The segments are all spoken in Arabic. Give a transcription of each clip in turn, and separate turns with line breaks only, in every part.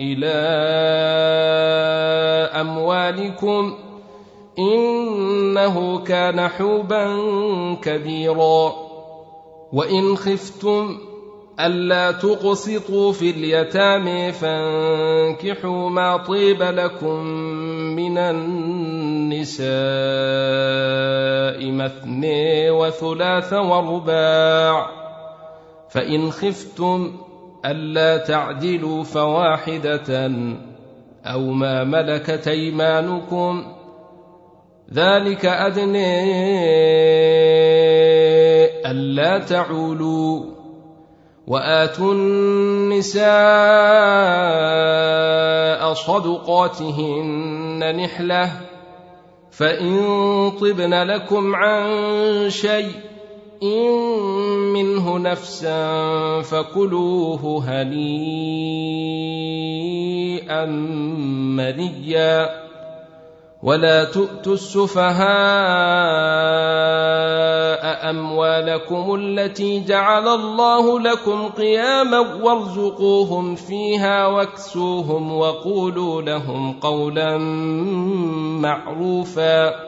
إلى أموالكم إنه كان حوبا كبيرا وإن خفتم ألا تقسطوا في اليتامى فانكحوا ما طيب لكم من النساء مثني وثلاث ورباع فإن خفتم ألا تعدلوا فواحدة أو ما ملكت أيمانكم ذلك أدني ألا تعولوا وآتوا النساء صدقاتهن نحلة فإن طبن لكم عن شيء إن منه نفسا فكلوه هنيئا مريا ولا تؤتوا السفهاء أموالكم التي جعل الله لكم قياما وارزقوهم فيها واكسوهم وقولوا لهم قولا معروفا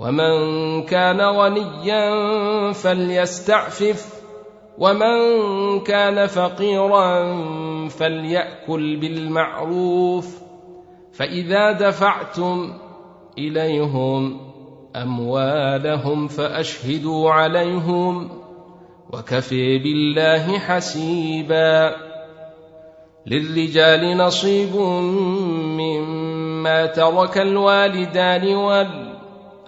ومن كان غنيا فليستعفف ومن كان فقيرا فليأكل بالمعروف فإذا دفعتم إليهم أموالهم فأشهدوا عليهم وكفي بالله حسيبا للرجال نصيب مما ترك الوالدان والأولاد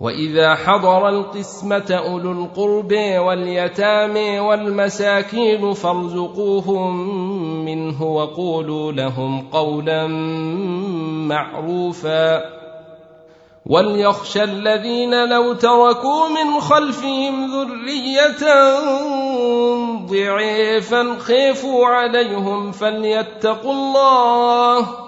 واذا حضر القسمه اولو القرب واليتامى والمساكين فارزقوهم منه وقولوا لهم قولا معروفا وليخشى الذين لو تركوا من خلفهم ذريه ضعيفا خيفوا عليهم فليتقوا الله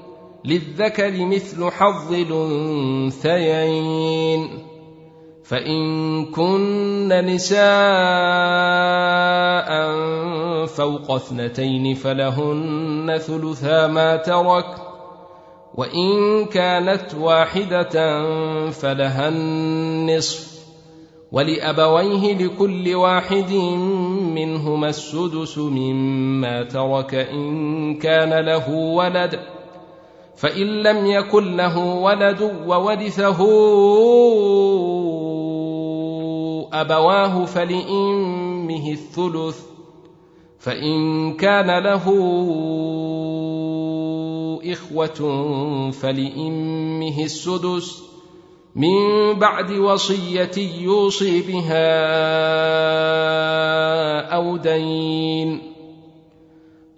للذكر مثل حظ الانثيين فان كن نساء فوق اثنتين فلهن ثلثا ما ترك وان كانت واحده فلها النصف ولابويه لكل واحد منهما السدس مما ترك ان كان له ولد فان لم يكن له ولد وورثه ابواه فلامه الثلث فان كان له اخوه فلامه السدس من بعد وصيه يوصي بها او دين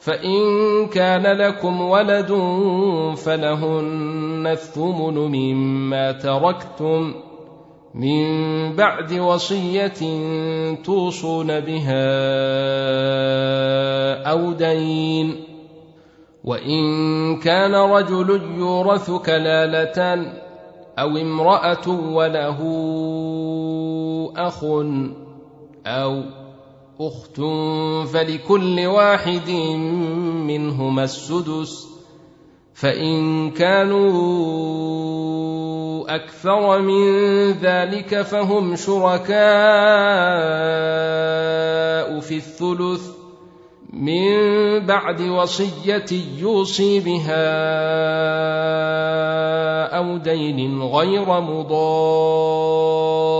فإن كان لكم ولد فلهن الثمن مما تركتم من بعد وصية توصون بها أو دين وإن كان رجل يورث كلالة أو امرأة وله أخ أو اخت فلكل واحد منهما السدس فان كانوا اكثر من ذلك فهم شركاء في الثلث من بعد وصيه يوصي بها او دين غير مضار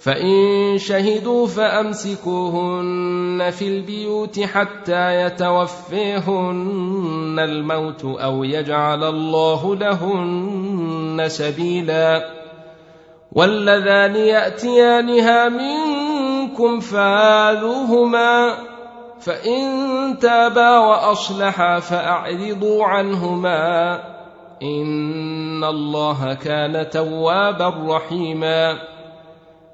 فإن شهدوا فأمسكوهن في البيوت حتى يتوفيهن الموت أو يجعل الله لهن سبيلا واللذان يأتيانها منكم فاذوهما فإن تابا وأصلحا فأعرضوا عنهما إن الله كان توابا رحيما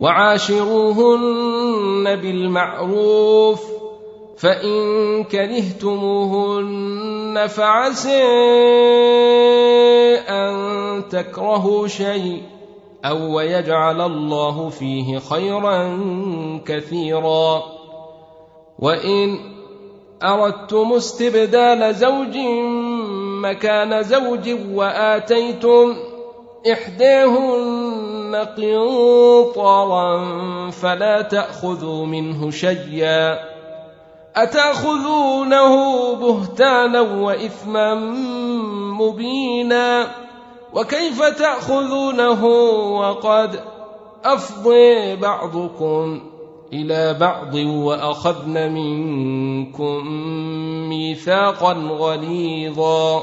وعاشروهن بالمعروف فان كرهتموهن فعسى ان تكرهوا شيء او ويجعل الله فيه خيرا كثيرا وان اردتم استبدال زوج مكان زوج واتيتم إحداهن قنطرا فلا تأخذوا منه شيئا أتأخذونه بهتانا وإثما مبينا وكيف تأخذونه وقد أفضي بعضكم إلى بعض وأخذن منكم ميثاقا غليظا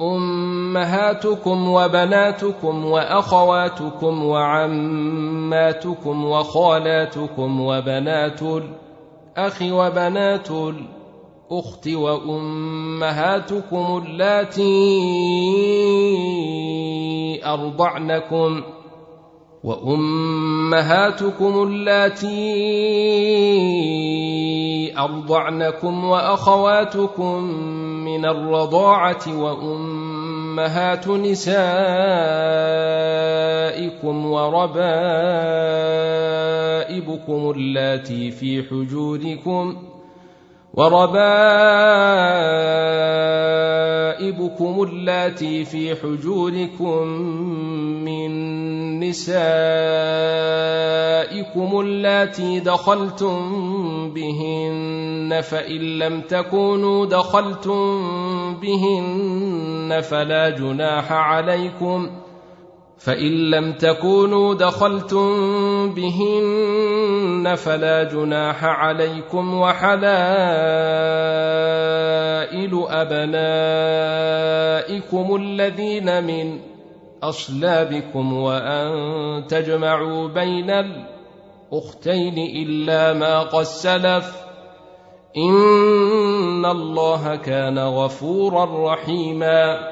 امهاتكم وبناتكم واخواتكم وعماتكم وخالاتكم وبنات الاخ وبنات الاخت وامهاتكم اللاتي ارضعنكم وامهاتكم اللاتي ارضعنكم واخواتكم من الرضاعة وأمهات نسائكم وربائبكم اللاتي في حجوركم ۖ وربائبكم اللاتي في حجوركم من نسائكم اللاتي دخلتم بهن فان لم تكونوا دخلتم بهن فلا جناح عليكم فان لم تكونوا دخلتم بهن فيهن فلا جناح عليكم وحلائل أبنائكم الذين من أصلابكم وأن تجمعوا بين الأختين إلا ما قد سلف إن الله كان غفورا رحيماً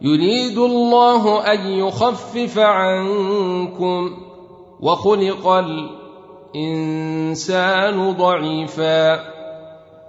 يريد الله أن يخفف عنكم وخلق الإنسان ضعيفاً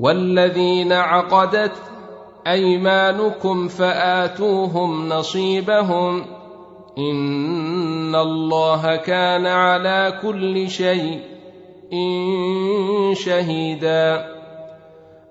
والذين عقدت ايمانكم فاتوهم نصيبهم ان الله كان على كل شيء إن شهيدا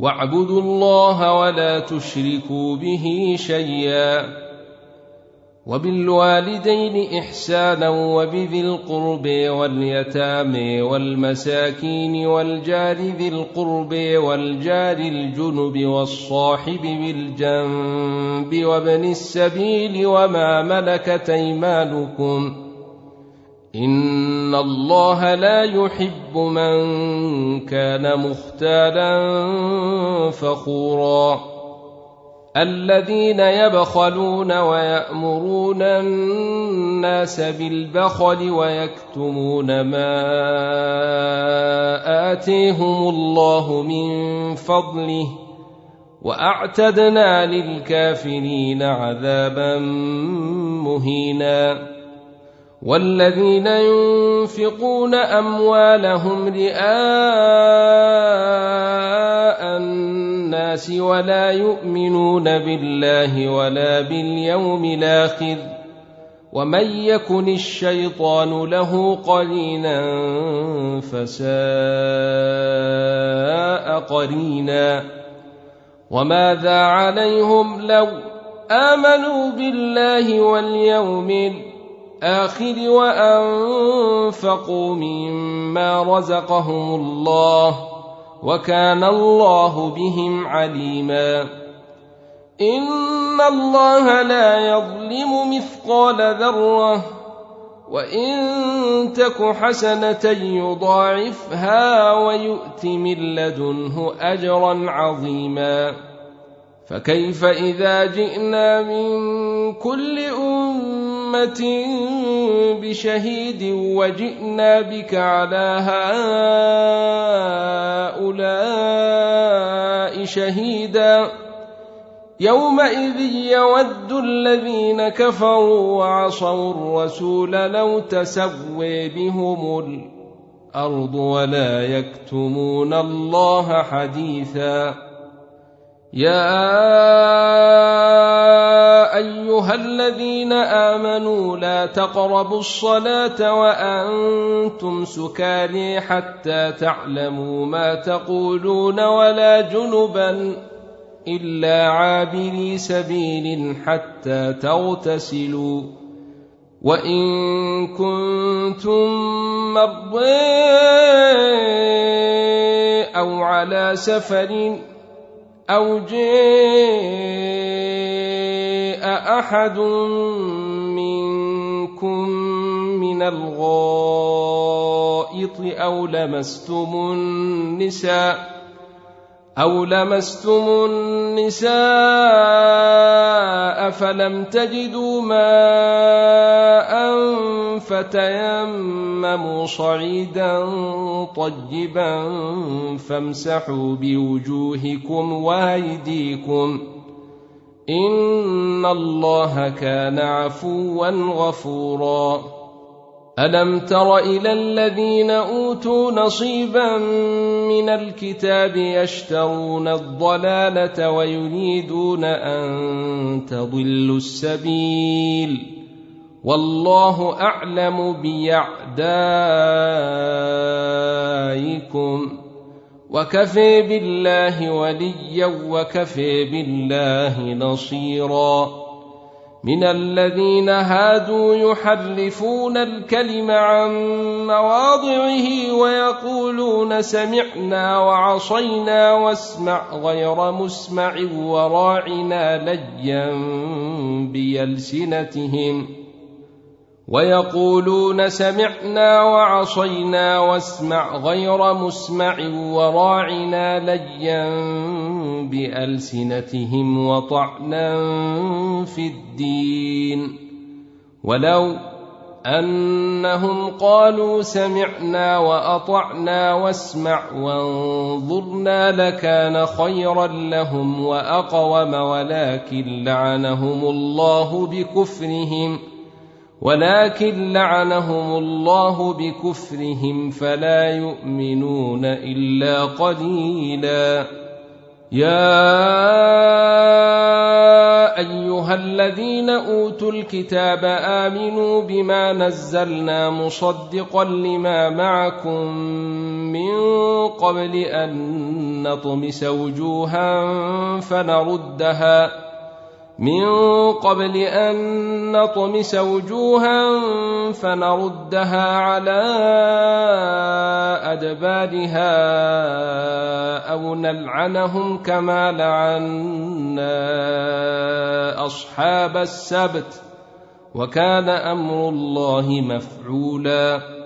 واعبدوا الله ولا تشركوا به شيئا وبالوالدين إحسانا وبذي القرب واليتامى والمساكين والجار ذي القرب والجار الجنب والصاحب بالجنب وابن السبيل وما ملكت أيمانكم ۖ ان الله لا يحب من كان مختالا فخورا الذين يبخلون ويامرون الناس بالبخل ويكتمون ما اتيهم الله من فضله واعتدنا للكافرين عذابا مهينا والذين ينفقون اموالهم رئاء الناس ولا يؤمنون بالله ولا باليوم الاخر ومن يكن الشيطان له قرينا فساء قرينا وماذا عليهم لو امنوا بالله واليوم الاخر الآخر وأنفقوا مما رزقهم الله وكان الله بهم عليما إن الله لا يظلم مثقال ذرة وإن تك حسنة يضاعفها ويؤت من لدنه أجرا عظيما فكيف اذا جئنا من كل امه بشهيد وجئنا بك على هؤلاء شهيدا يومئذ يود الذين كفروا وعصوا الرسول لو تسوي بهم الارض ولا يكتمون الله حديثا يا ايها الذين امنوا لا تقربوا الصلاه وانتم سكاري حتى تعلموا ما تقولون ولا جنبا الا عابري سبيل حتى تغتسلوا وان كنتم مرضي او على سفر أو جاء أحد منكم من الغائط أو لمستم النساء أو لمستم النساء فلم تجدوا ماء فتيمموا صعيدا طيبا فامسحوا بوجوهكم وأيديكم إن الله كان عفوا غفورا الم تر الى الذين اوتوا نصيبا من الكتاب يشترون الضلاله ويريدون ان تضلوا السبيل والله اعلم باعدائكم وكفي بالله وليا وكفي بالله نصيرا من الذين هادوا يحرفون الكلم عن مواضعه ويقولون سمعنا وعصينا واسمع غير مسمع وراعنا لجا بألسنتهم ۖ ويقولون سمعنا وعصينا واسمع غير مسمع وراعنا ليا بالسنتهم وطعنا في الدين ولو انهم قالوا سمعنا واطعنا واسمع وانظرنا لكان خيرا لهم واقوم ولكن لعنهم الله بكفرهم ولكن لعنهم الله بكفرهم فلا يؤمنون الا قليلا يا ايها الذين اوتوا الكتاب امنوا بما نزلنا مصدقا لما معكم من قبل ان نطمس وجوها فنردها من قبل ان نطمس وجوها فنردها على ادبارها او نلعنهم كما لعنا اصحاب السبت وكان امر الله مفعولا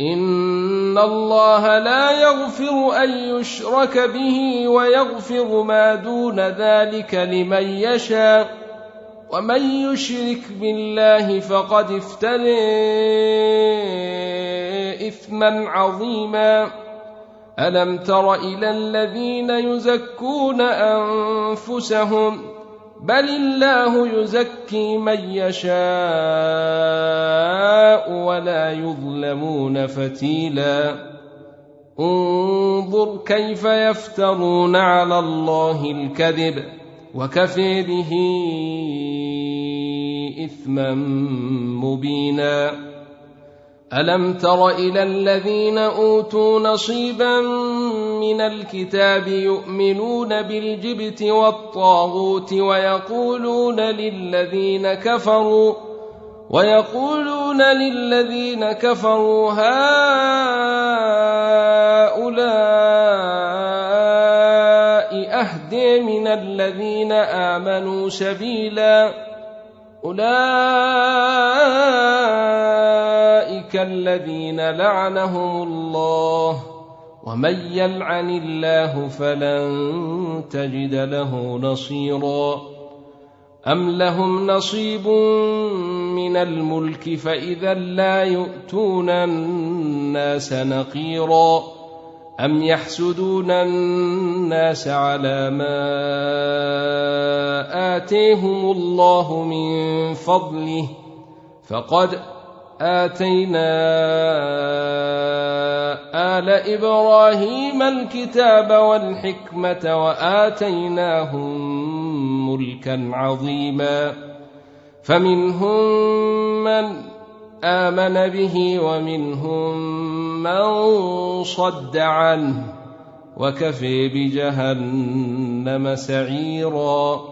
ان الله لا يغفر ان يشرك به ويغفر ما دون ذلك لمن يشاء ومن يشرك بالله فقد افتري اثما عظيما الم تر الى الذين يزكون انفسهم بل الله يزكي من يشاء ولا يظلمون فتيلا انظر كيف يفترون على الله الكذب وكفي به اثما مبينا الم تر الى الذين اوتوا نصيبا من الكتاب يؤمنون بالجبت والطاغوت ويقولون للذين كفروا ويقولون للذين كفروا هؤلاء أهدي من الذين آمنوا سبيلا أولئك الذين لعنهم الله ومن يلعن الله فلن تجد له نصيرا ام لهم نصيب من الملك فاذا لا يؤتون الناس نقيرا ام يحسدون الناس على ما اتيهم الله من فضله فقد اتينا آل إبراهيم الكتاب والحكمة وآتيناهم ملكا عظيما فمنهم من آمن به ومنهم من صد عنه وكفي بجهنم سعيراً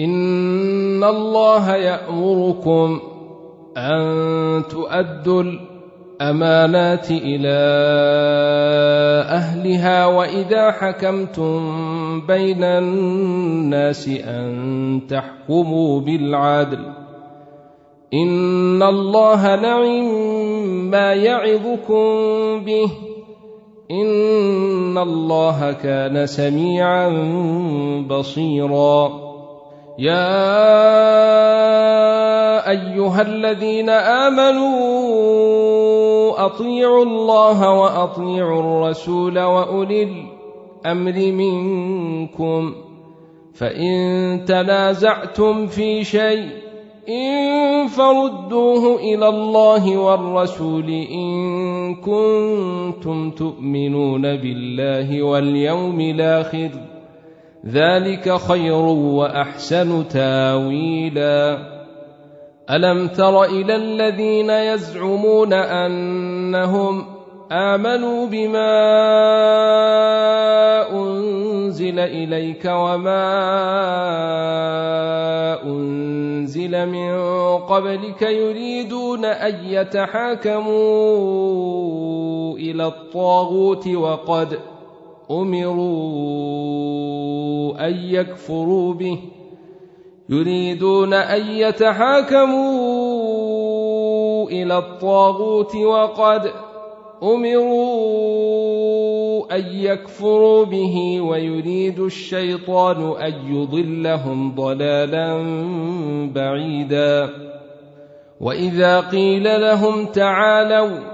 ان الله يامركم ان تؤدوا الامانات الى اهلها واذا حكمتم بين الناس ان تحكموا بالعدل ان الله نعم ما يعظكم به ان الله كان سميعا بصيرا يا ايها الذين امنوا اطيعوا الله واطيعوا الرسول واولي الامر منكم فان تنازعتم في شيء ان فردوه الى الله والرسول ان كنتم تؤمنون بالله واليوم الاخر ذلك خير واحسن تاويلا الم تر الى الذين يزعمون انهم امنوا بما انزل اليك وما انزل من قبلك يريدون ان يتحاكموا الى الطاغوت وقد امروا ان يكفروا به يريدون ان يتحاكموا الى الطاغوت وقد امروا ان يكفروا به ويريد الشيطان ان يضلهم ضلالا بعيدا واذا قيل لهم تعالوا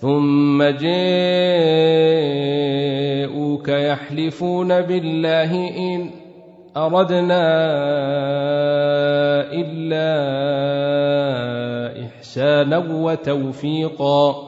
ثم جاءوك يحلفون بالله إن أردنا إلا إحسانا وتوفيقا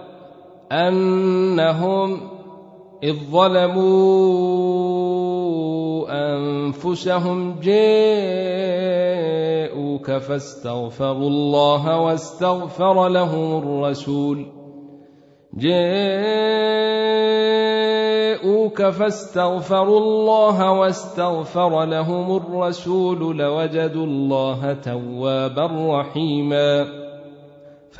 انهم اذ ظلموا انفسهم جاءوك فاستغفروا الله واستغفر لهم الرسول جاءوك فاستغفروا الله واستغفر لهم الرسول لوجدوا الله توابا رحيما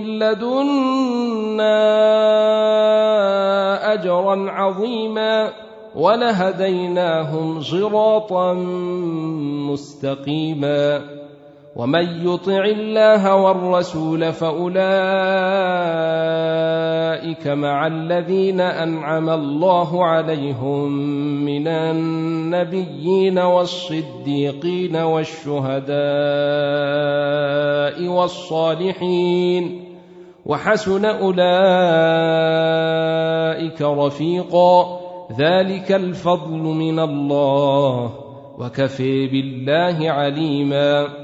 من لدنا اجرا عظيما ولهديناهم صراطا مستقيما ومن يطع الله والرسول فاولئك مع الذين انعم الله عليهم من النبيين والصديقين والشهداء والصالحين وحسن اولئك رفيقا ذلك الفضل من الله وكفي بالله عليما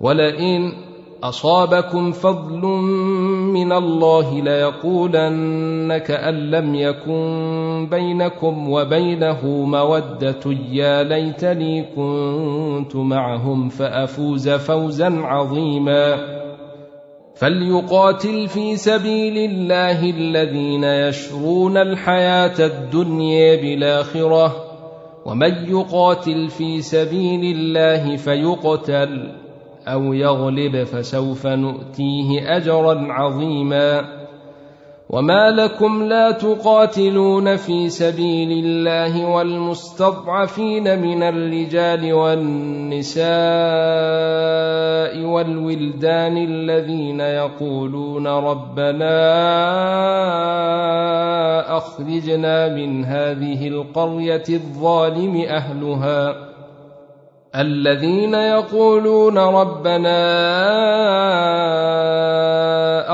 ولئن اصابكم فضل من الله ليقولن كان لم يكن بينكم وبينه موده يا ليتني كنت معهم فافوز فوزا عظيما فليقاتل في سبيل الله الذين يشرون الحياه الدنيا بالاخره ومن يقاتل في سبيل الله فيقتل أو يغلب فسوف نؤتيه أجرا عظيما وما لكم لا تقاتلون في سبيل الله والمستضعفين من الرجال والنساء والولدان الذين يقولون ربنا أخرجنا من هذه القرية الظالم أهلها الذين يقولون ربنا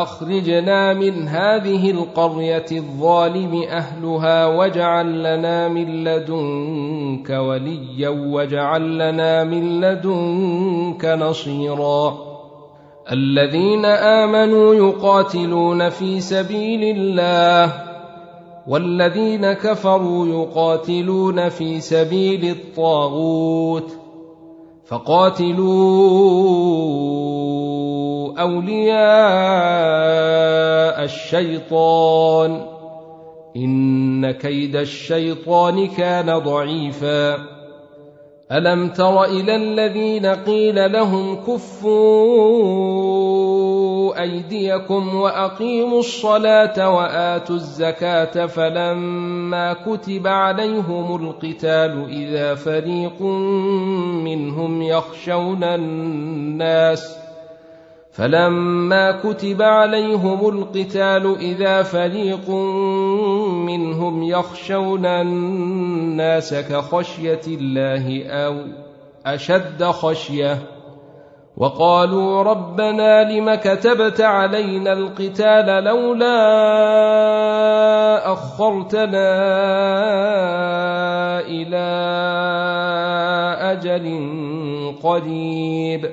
اخرجنا من هذه القريه الظالم اهلها واجعل لنا من لدنك وليا واجعل لنا من لدنك نصيرا الذين امنوا يقاتلون في سبيل الله والذين كفروا يقاتلون في سبيل الطاغوت فقاتلوا اولياء الشيطان ان كيد الشيطان كان ضعيفا الم تر الى الذين قيل لهم كفوا ايديكم واقيموا الصلاه واتوا الزكاه فلما كتب عليهم القتال اذا فريق منهم يخشون الناس فلما كتب عليهم القتال اذا فريق منهم يخشون الناس كخشيه الله او اشد خشيه وقالوا ربنا لم كتبت علينا القتال لولا اخرتنا الى اجل قريب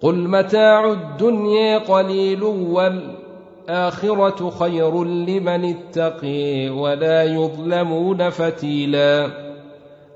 قل متاع الدنيا قليل والاخره خير لمن اتقي ولا يظلمون فتيلاً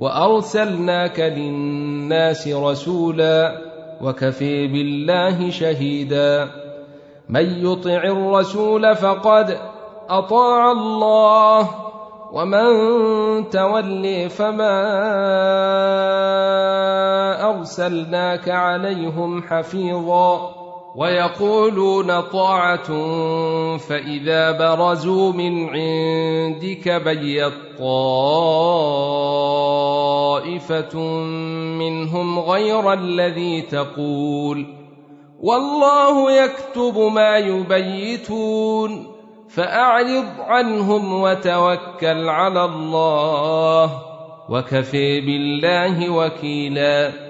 وارسلناك للناس رسولا وكفي بالله شهيدا من يطع الرسول فقد اطاع الله ومن تولي فما ارسلناك عليهم حفيظا ويقولون طاعه فاذا برزوا من عندك بيت طائفه منهم غير الذي تقول والله يكتب ما يبيتون فاعرض عنهم وتوكل على الله وكفي بالله وكيلا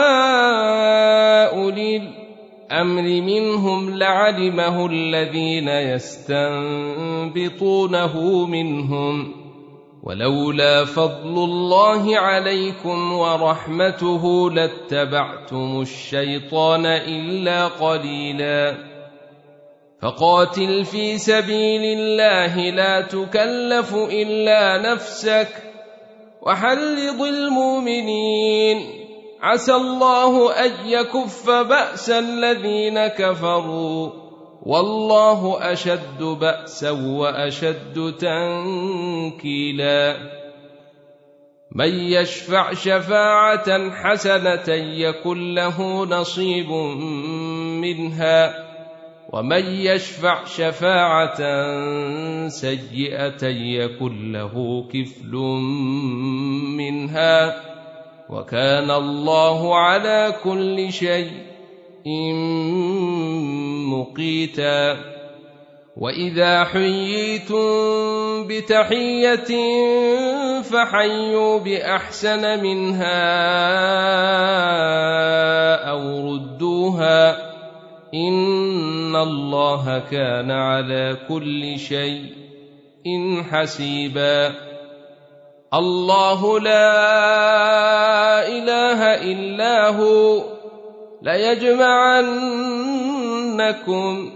أولي الأمر منهم لعلمه الذين يستنبطونه منهم ولولا فضل الله عليكم ورحمته لاتبعتم الشيطان إلا قليلاً فقاتل في سبيل الله لا تكلف الا نفسك وحلض المؤمنين عسى الله ان يكف باس الذين كفروا والله اشد باسا واشد تنكيلا من يشفع شفاعه حسنه يكن له نصيب منها ومن يشفع شفاعه سيئه يكن له كفل منها وكان الله على كل شيء مقيتا واذا حييتم بتحيه فحيوا باحسن منها او ردوها ان الله كان على كل شيء حسيبا الله لا اله الا هو ليجمعنكم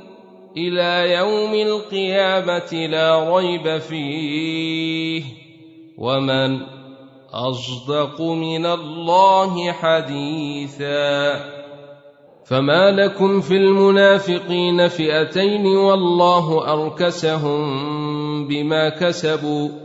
الى يوم القيامه لا ريب فيه ومن اصدق من الله حديثا فما لكم في المنافقين فئتين والله اركسهم بما كسبوا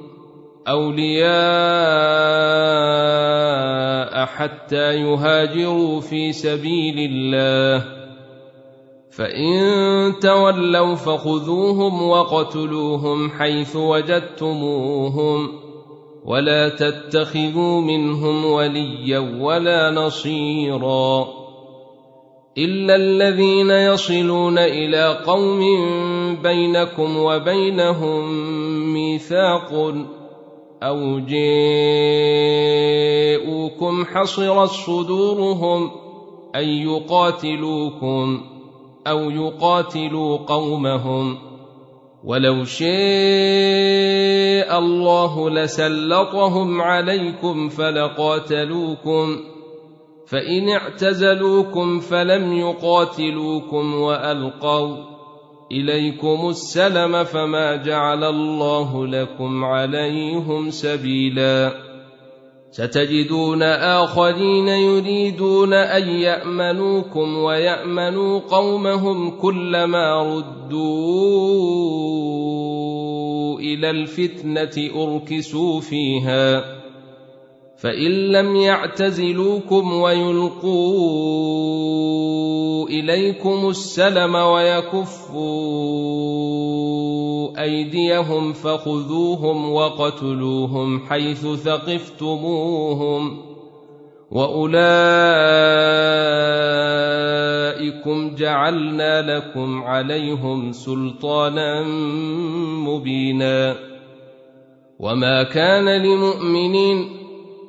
اولياء حتى يهاجروا في سبيل الله فان تولوا فخذوهم وقتلوهم حيث وجدتموهم ولا تتخذوا منهم وليا ولا نصيرا الا الذين يصلون الى قوم بينكم وبينهم ميثاق أو جاءوكم حصرت صدورهم أن يقاتلوكم أو يقاتلوا قومهم ولو شاء الله لسلطهم عليكم فلقاتلوكم فإن اعتزلوكم فلم يقاتلوكم وألقوا اليكم السلم فما جعل الله لكم عليهم سبيلا ستجدون اخرين يريدون ان يامنوكم ويامنوا قومهم كلما ردوا الى الفتنه اركسوا فيها فان لم يعتزلوكم ويلقوا اليكم السلم ويكفوا ايديهم فخذوهم وقتلوهم حيث ثقفتموهم واولئكم جعلنا لكم عليهم سلطانا مبينا وما كان لمؤمنين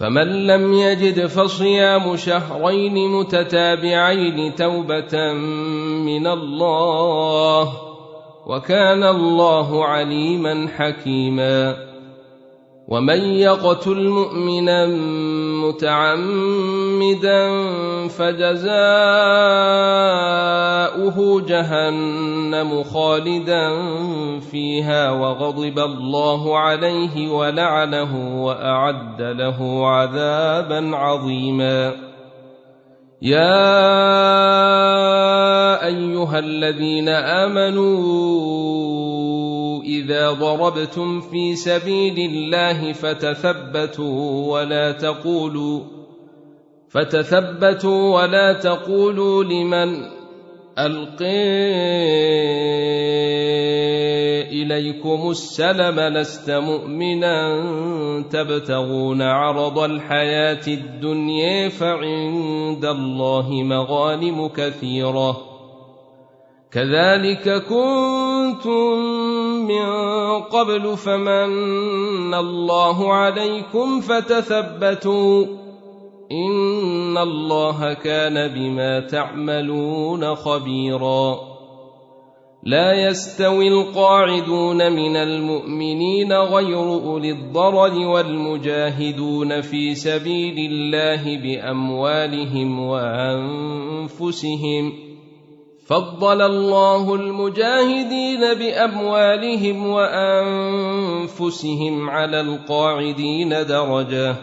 فمن لم يجد فصيام شهرين متتابعين توبه من الله وكان الله عليما حكيما ومن يقتل مؤمنا متعمدا فجزاؤه جهنم خالدا فيها وغضب الله عليه ولعنه واعد له عذابا عظيما يا ايها الذين امنوا اذا ضربتم في سبيل الله فتثبتوا ولا تقولوا فتثبتوا ولا تقولوا لمن القي اليكم السلم لست مؤمنا تبتغون عرض الحياه الدنيا فعند الله مغانم كثيره كذلك كنتم من قبل فمن الله عليكم فتثبتوا ان الله كان بما تعملون خبيرا لا يستوي القاعدون من المؤمنين غير اولي الضرر والمجاهدون في سبيل الله باموالهم وانفسهم فضل الله المجاهدين باموالهم وانفسهم على القاعدين درجه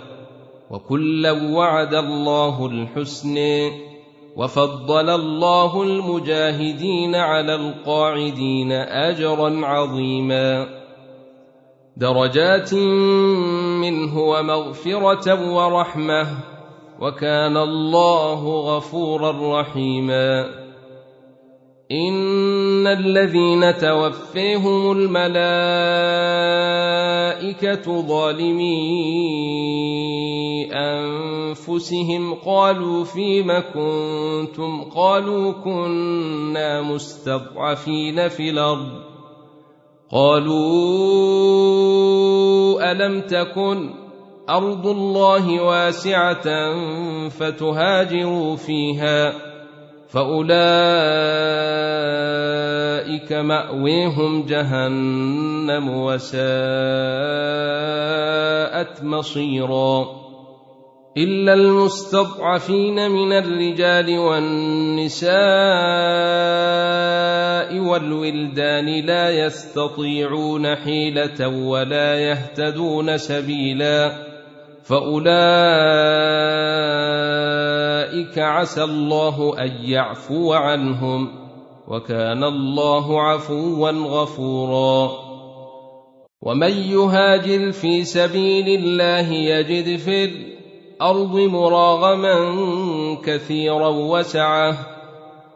وكلا وعد الله الحسن وفضل الله المجاهدين على القاعدين اجرا عظيما درجات منه ومغفره ورحمه وكان الله غفورا رحيما ان الذين توفيهم الملائكه ظالمي انفسهم قالوا فيم كنتم قالوا كنا مستضعفين في الارض قالوا الم تكن ارض الله واسعه فتهاجروا فيها فاولئك ماويهم جهنم وساءت مصيرا الا المستضعفين من الرجال والنساء والولدان لا يستطيعون حيله ولا يهتدون سبيلا فاولئك عسى الله ان يعفو عنهم وكان الله عفوا غفورا ومن يهاجر في سبيل الله يجد في الارض مراغما كثيرا وسعه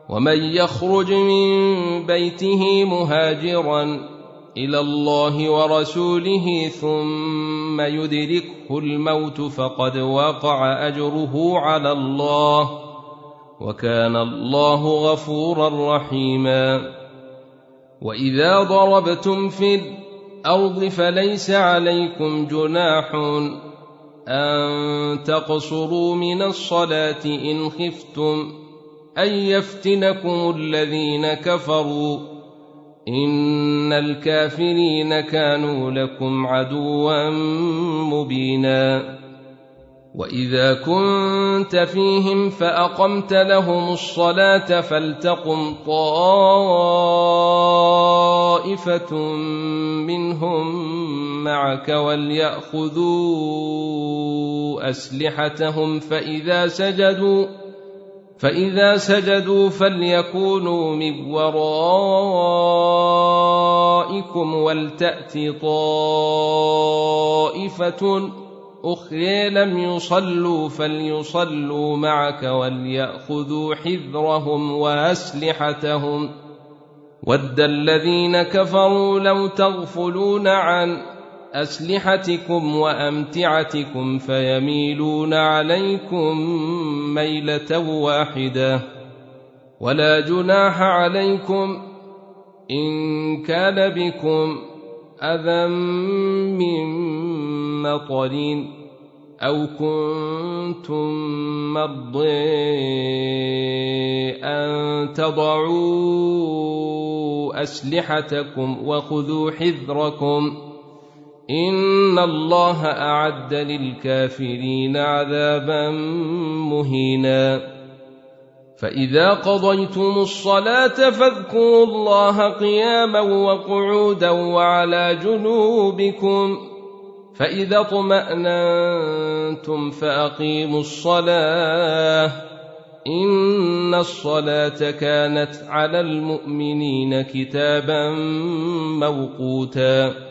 ومن يخرج من بيته مهاجرا الى الله ورسوله ثم ثم يدركه الموت فقد وقع اجره على الله وكان الله غفورا رحيما واذا ضربتم في الارض فليس عليكم جناح ان تقصروا من الصلاه ان خفتم ان يفتنكم الذين كفروا ان الكافرين كانوا لكم عدوا مبينا واذا كنت فيهم فاقمت لهم الصلاه فلتقم طائفه منهم معك ولياخذوا اسلحتهم فاذا سجدوا فإذا سجدوا فليكونوا من ورائكم ولتأت طائفة أخرى لم يصلوا فليصلوا معك وليأخذوا حذرهم وأسلحتهم ود الذين كفروا لو تغفلون عن اسلحتكم وامتعتكم فيميلون عليكم ميله واحده ولا جناح عليكم ان كان بكم اذى من مطر او كنتم مرضي ان تضعوا اسلحتكم وخذوا حذركم ان الله اعد للكافرين عذابا مهينا فاذا قضيتم الصلاه فاذكروا الله قياما وقعودا وعلى جنوبكم فاذا اطماننتم فاقيموا الصلاه ان الصلاه كانت على المؤمنين كتابا موقوتا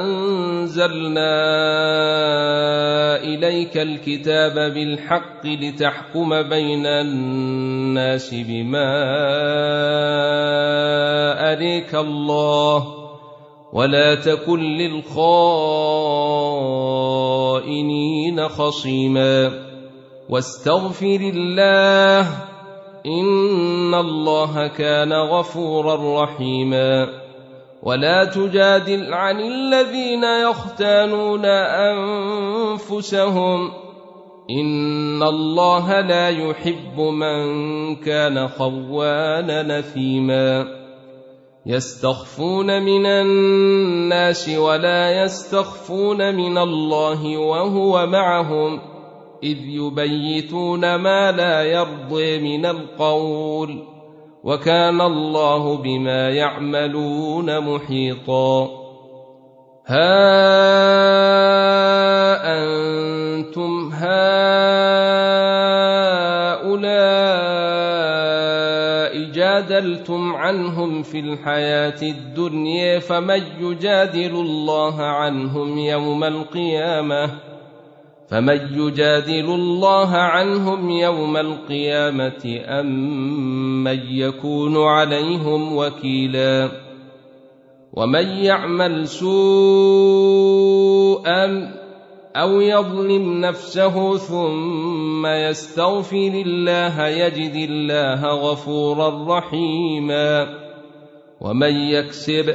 أنزلنا اليك الكتاب بالحق لتحكم بين الناس بما اريك الله ولا تكن للخائنين خصيما واستغفر الله ان الله كان غفورا رحيما ولا تجادل عن الذين يختانون انفسهم ان الله لا يحب من كان خوانا نثيما يستخفون من الناس ولا يستخفون من الله وهو معهم اذ يبيتون ما لا يرضي من القول وكان الله بما يعملون محيطا ها انتم هؤلاء جادلتم عنهم في الحياه الدنيا فمن يجادل الله عنهم يوم القيامه فمن يجادل الله عنهم يوم القيامه ام من يكون عليهم وكيلا ومن يعمل سوءا او يظلم نفسه ثم يستغفر الله يجد الله غفورا رحيما ومن يكسب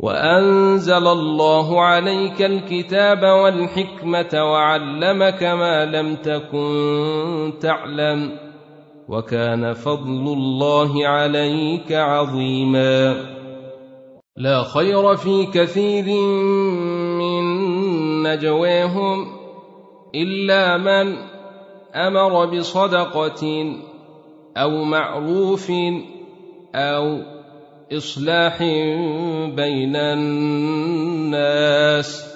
وانزل الله عليك الكتاب والحكمه وعلمك ما لم تكن تعلم وكان فضل الله عليك عظيما لا خير في كثير من نجواهم الا من امر بصدقه او معروف او اصلاح بين الناس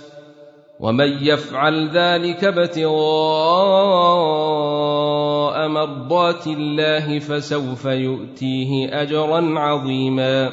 ومن يفعل ذلك ابتغاء مرضات الله فسوف يؤتيه اجرا عظيما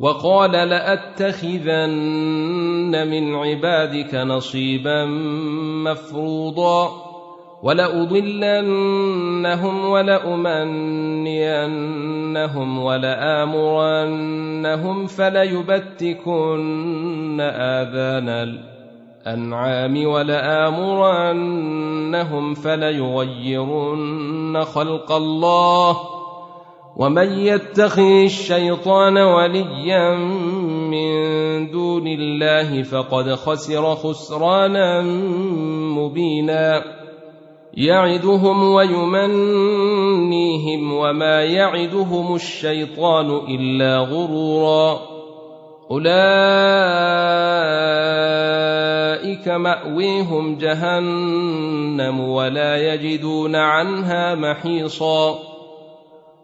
وقال لاتخذن من عبادك نصيبا مفروضا ولاضلنهم ولامنينهم ولامرنهم فليبتكن اذان الانعام ولامرنهم فليغيرن خلق الله ومن يتخذ الشيطان وليا من دون الله فقد خسر خسرانا مبينا يعدهم ويمنيهم وما يعدهم الشيطان الا غرورا اولئك ماويهم جهنم ولا يجدون عنها محيصا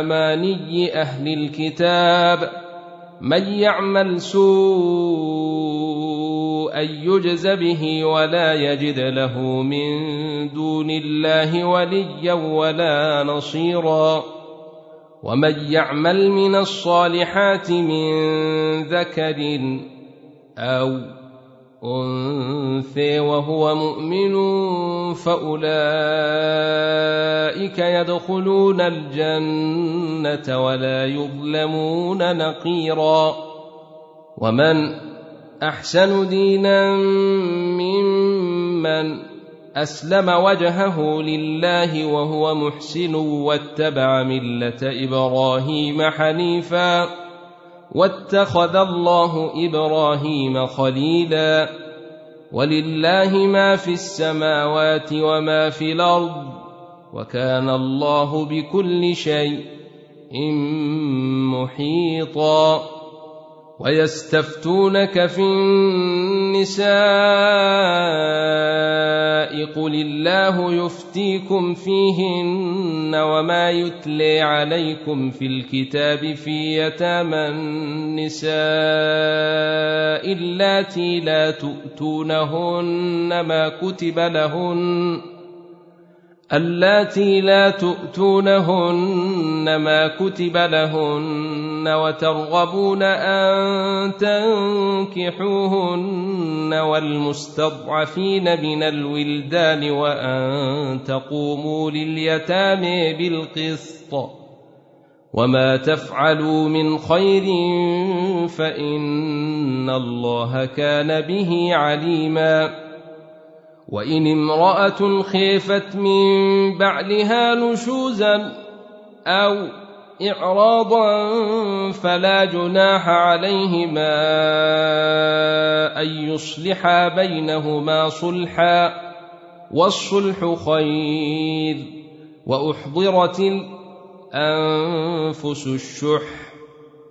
اماني اهل الكتاب من يعمل سوءا يجز به ولا يجد له من دون الله وليا ولا نصيرا ومن يعمل من الصالحات من ذكر او أنثى وهو مؤمن فأولئك يدخلون الجنة ولا يظلمون نقيرا ومن أحسن دينا ممن أسلم وجهه لله وهو محسن واتبع ملة إبراهيم حنيفاً واتخذ الله ابراهيم خليلا ولله ما في السماوات وما في الارض وكان الله بكل شيء محيطا ويستفتونك في النساء قل الله يفتيكم فيهن وما يتلي عليكم في الكتاب في يتامى النساء اللاتي لا تؤتونهن ما كتب لهن اللاتي لا تؤتونهن ما كتب لهن وترغبون ان تنكحوهن والمستضعفين من الولدان وان تقوموا لليتامى بالقسط وما تفعلوا من خير فان الله كان به عليما وان امراه خيفت من بعلها نشوزا او اعراضا فلا جناح عليهما ان يصلحا بينهما صلحا والصلح خير واحضرت الانفس الشح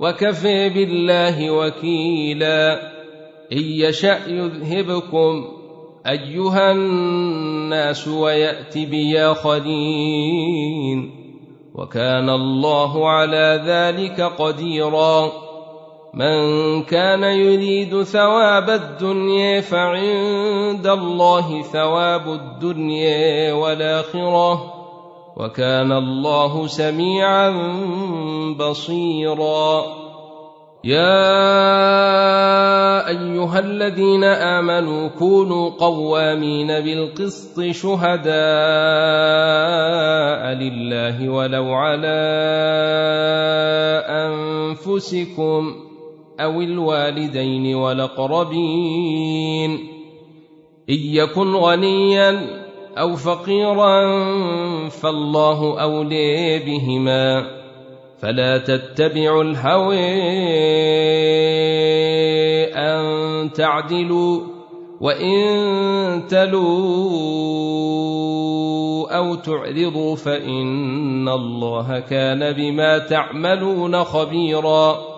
وكفى بالله وكيلا ان يشا يذهبكم ايها الناس ويات بياخذين وكان الله على ذلك قديرا من كان يريد ثواب الدنيا فعند الله ثواب الدنيا والاخره وكان الله سميعا بصيرا يا ايها الذين امنوا كونوا قوامين بالقسط شهداء لله ولو على انفسكم او الوالدين والاقربين ان يكن غنيا او فقيرا فالله اولي بهما فلا تتبعوا الهوى ان تعدلوا وان تلوا او تعرضوا فان الله كان بما تعملون خبيرا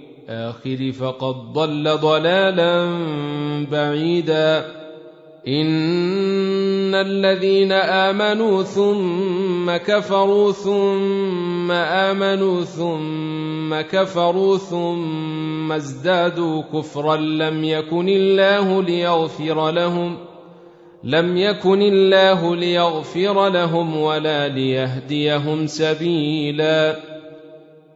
الآخر فقد ضل ضلالا بعيدا إن الذين آمنوا ثم كفروا ثم آمنوا ثم كفروا ثم ازدادوا كفرا لم يكن الله ليغفر لهم ۖ لم يكن الله ليغفر لهم ولا ليهديهم سبيلاً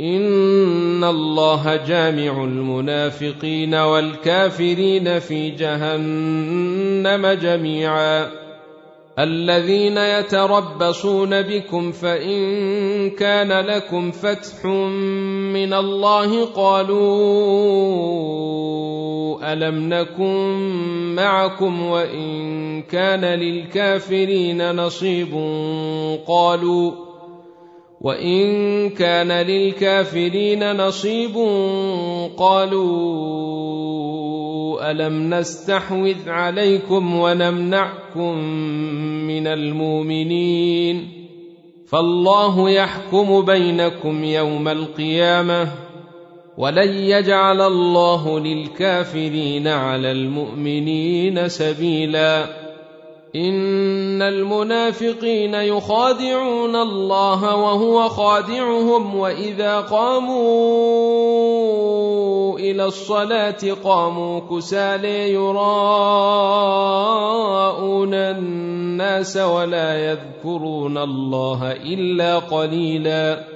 ان الله جامع المنافقين والكافرين في جهنم جميعا الذين يتربصون بكم فان كان لكم فتح من الله قالوا الم نكن معكم وان كان للكافرين نصيب قالوا وان كان للكافرين نصيب قالوا الم نستحوذ عليكم ونمنعكم من المؤمنين فالله يحكم بينكم يوم القيامه ولن يجعل الله للكافرين على المؤمنين سبيلا ان المنافقين يخادعون الله وهو خادعهم واذا قاموا الى الصلاه قاموا كسالى يراءون الناس ولا يذكرون الله الا قليلا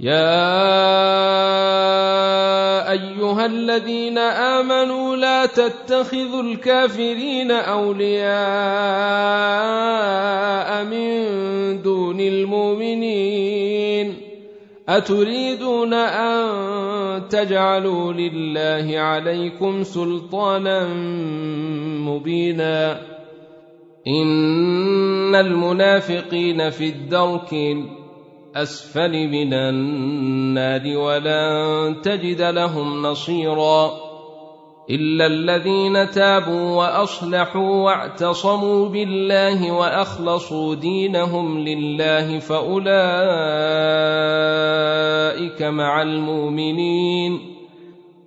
يا ايها الذين امنوا لا تتخذوا الكافرين اولياء من دون المؤمنين اتريدون ان تجعلوا لله عليكم سلطانا مبينا ان المنافقين في الدرك الأسفل من النار ولن تجد لهم نصيرا إلا الذين تابوا وأصلحوا واعتصموا بالله وأخلصوا دينهم لله فأولئك مع المؤمنين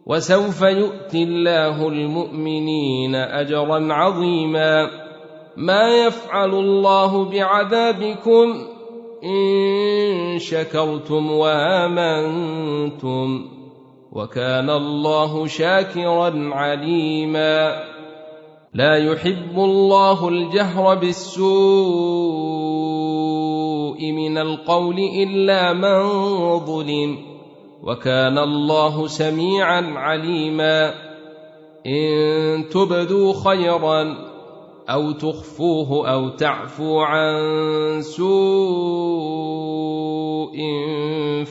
وسوف يؤتي الله المؤمنين أجرا عظيما ما يفعل الله بعذابكم ۖ إن شكرتم وآمنتم وكان الله شاكرا عليما لا يحب الله الجهر بالسوء من القول إلا من ظلم وكان الله سميعا عليما إن تبدوا خيراً او تخفوه او تعفو عن سوء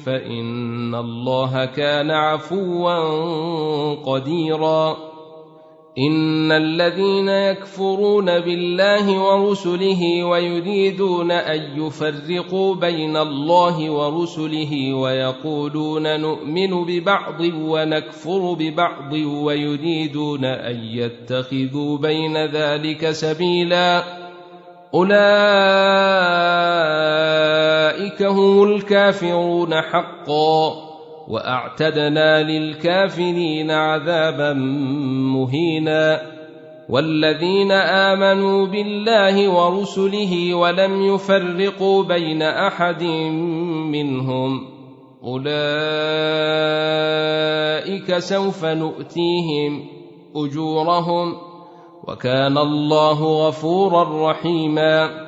فان الله كان عفوا قديرا ان الذين يكفرون بالله ورسله ويريدون ان يفرقوا بين الله ورسله ويقولون نؤمن ببعض ونكفر ببعض ويريدون ان يتخذوا بين ذلك سبيلا اولئك هم الكافرون حقا واعتدنا للكافرين عذابا مهينا والذين امنوا بالله ورسله ولم يفرقوا بين احد منهم اولئك سوف نؤتيهم اجورهم وكان الله غفورا رحيما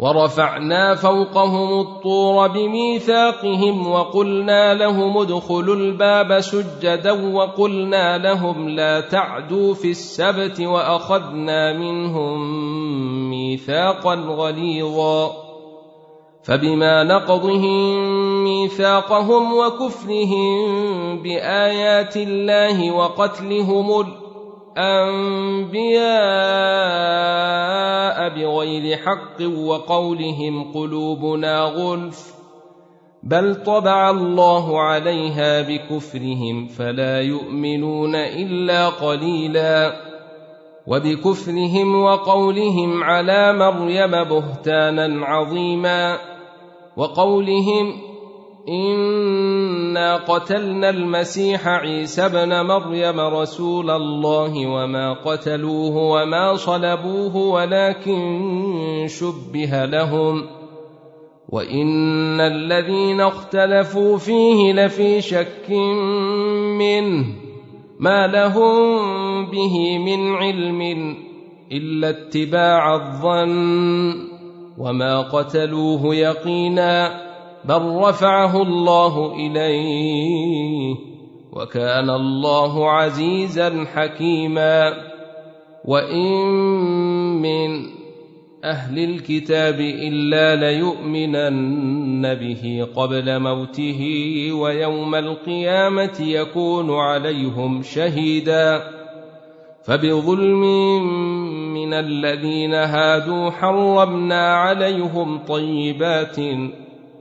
ورفعنا فوقهم الطور بميثاقهم وقلنا لهم ادخلوا الباب سجدا وقلنا لهم لا تعدوا في السبت واخذنا منهم ميثاقا غليظا فبما نقضهم ميثاقهم وكفرهم بايات الله وقتلهم انبياء بغير حق وقولهم قلوبنا غلف بل طبع الله عليها بكفرهم فلا يؤمنون الا قليلا وبكفرهم وقولهم على مريم بهتانا عظيما وقولهم انا قتلنا المسيح عيسى ابن مريم رسول الله وما قتلوه وما صلبوه ولكن شبه لهم وان الذين اختلفوا فيه لفي شك منه ما لهم به من علم الا اتباع الظن وما قتلوه يقينا بل رفعه الله اليه وكان الله عزيزا حكيما وان من اهل الكتاب الا ليؤمنن به قبل موته ويوم القيامه يكون عليهم شهيدا فبظلم من الذين هادوا حرمنا عليهم طيبات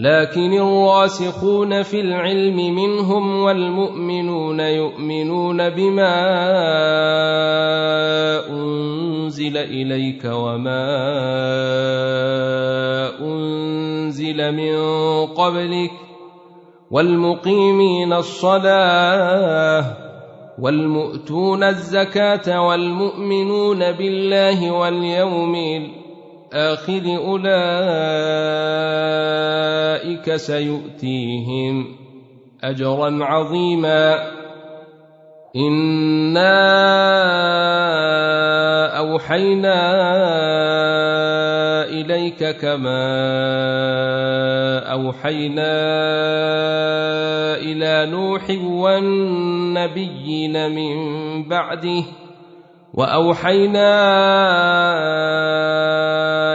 لكن الراسخون في العلم منهم والمؤمنون يؤمنون بما انزل اليك وما انزل من قبلك والمقيمين الصلاه والمؤتون الزكاه والمؤمنون بالله واليوم الاخر آخر أولئك سيؤتيهم أجرا عظيما إنا أوحينا إليك كما أوحينا إلى نوح والنبيين من بعده وأوحينا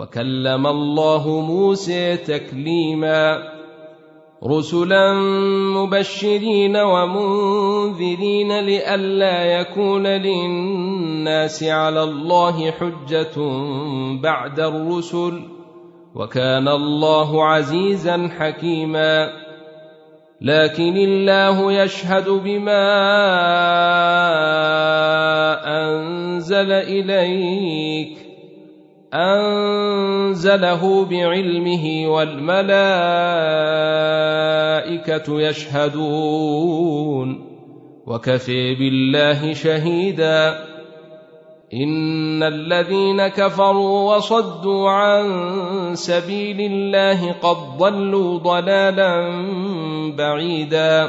وكلم الله موسى تكليما رسلا مبشرين ومنذرين لئلا يكون للناس على الله حجه بعد الرسل وكان الله عزيزا حكيما لكن الله يشهد بما انزل اليك انزله بعلمه والملائكه يشهدون وكفي بالله شهيدا ان الذين كفروا وصدوا عن سبيل الله قد ضلوا ضلالا بعيدا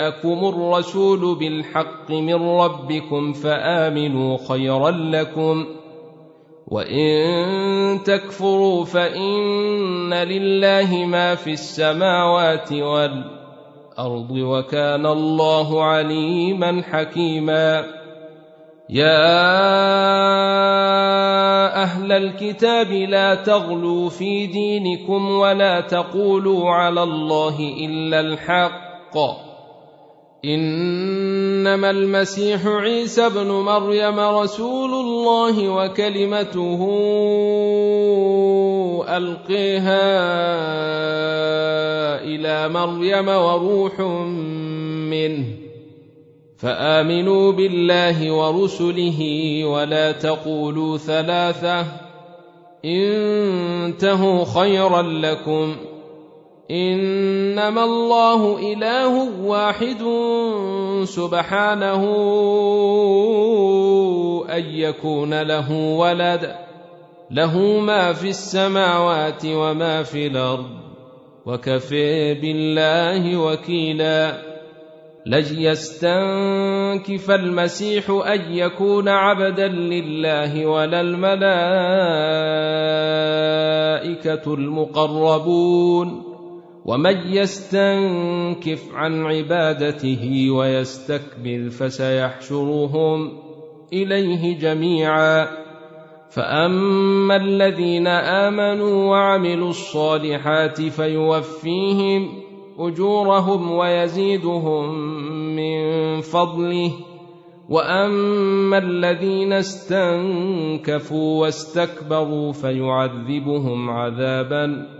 جاءكم الرسول بالحق من ربكم فامنوا خيرا لكم وان تكفروا فان لله ما في السماوات والارض وكان الله عليما حكيما يا اهل الكتاب لا تغلوا في دينكم ولا تقولوا على الله الا الحق انما المسيح عيسى ابن مريم رسول الله وكلمته القيها الى مريم وروح منه فامنوا بالله ورسله ولا تقولوا ثلاثه انتهوا خيرا لكم انما الله اله واحد سبحانه ان يكون له ولد له ما في السماوات وما في الارض وكفى بالله وكيلا لن يستنكف المسيح ان يكون عبدا لله ولا الملائكه المقربون ومن يستنكف عن عبادته ويستكبر فسيحشرهم اليه جميعا فاما الذين امنوا وعملوا الصالحات فيوفيهم اجورهم ويزيدهم من فضله واما الذين استنكفوا واستكبروا فيعذبهم عذابا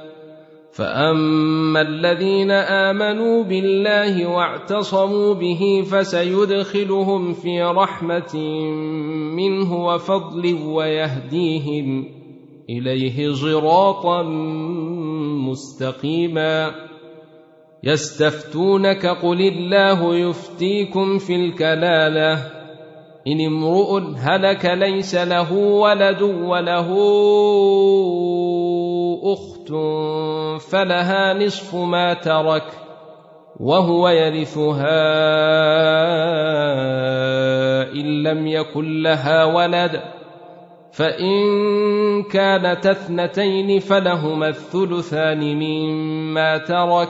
فاما الذين امنوا بالله واعتصموا به فسيدخلهم في رحمه منه وفضل ويهديهم اليه صراطا مستقيما يستفتونك قل الله يفتيكم في الكلاله ان امرؤ هلك ليس له ولد وله اخت فلها نصف ما ترك وهو يرثها ان لم يكن لها ولد فان كانت اثنتين فلهما الثلثان مما ترك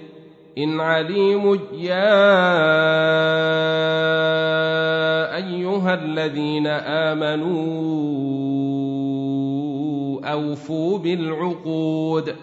إن عليم يا أيها الذين آمنوا أوفوا بالعقود ۖ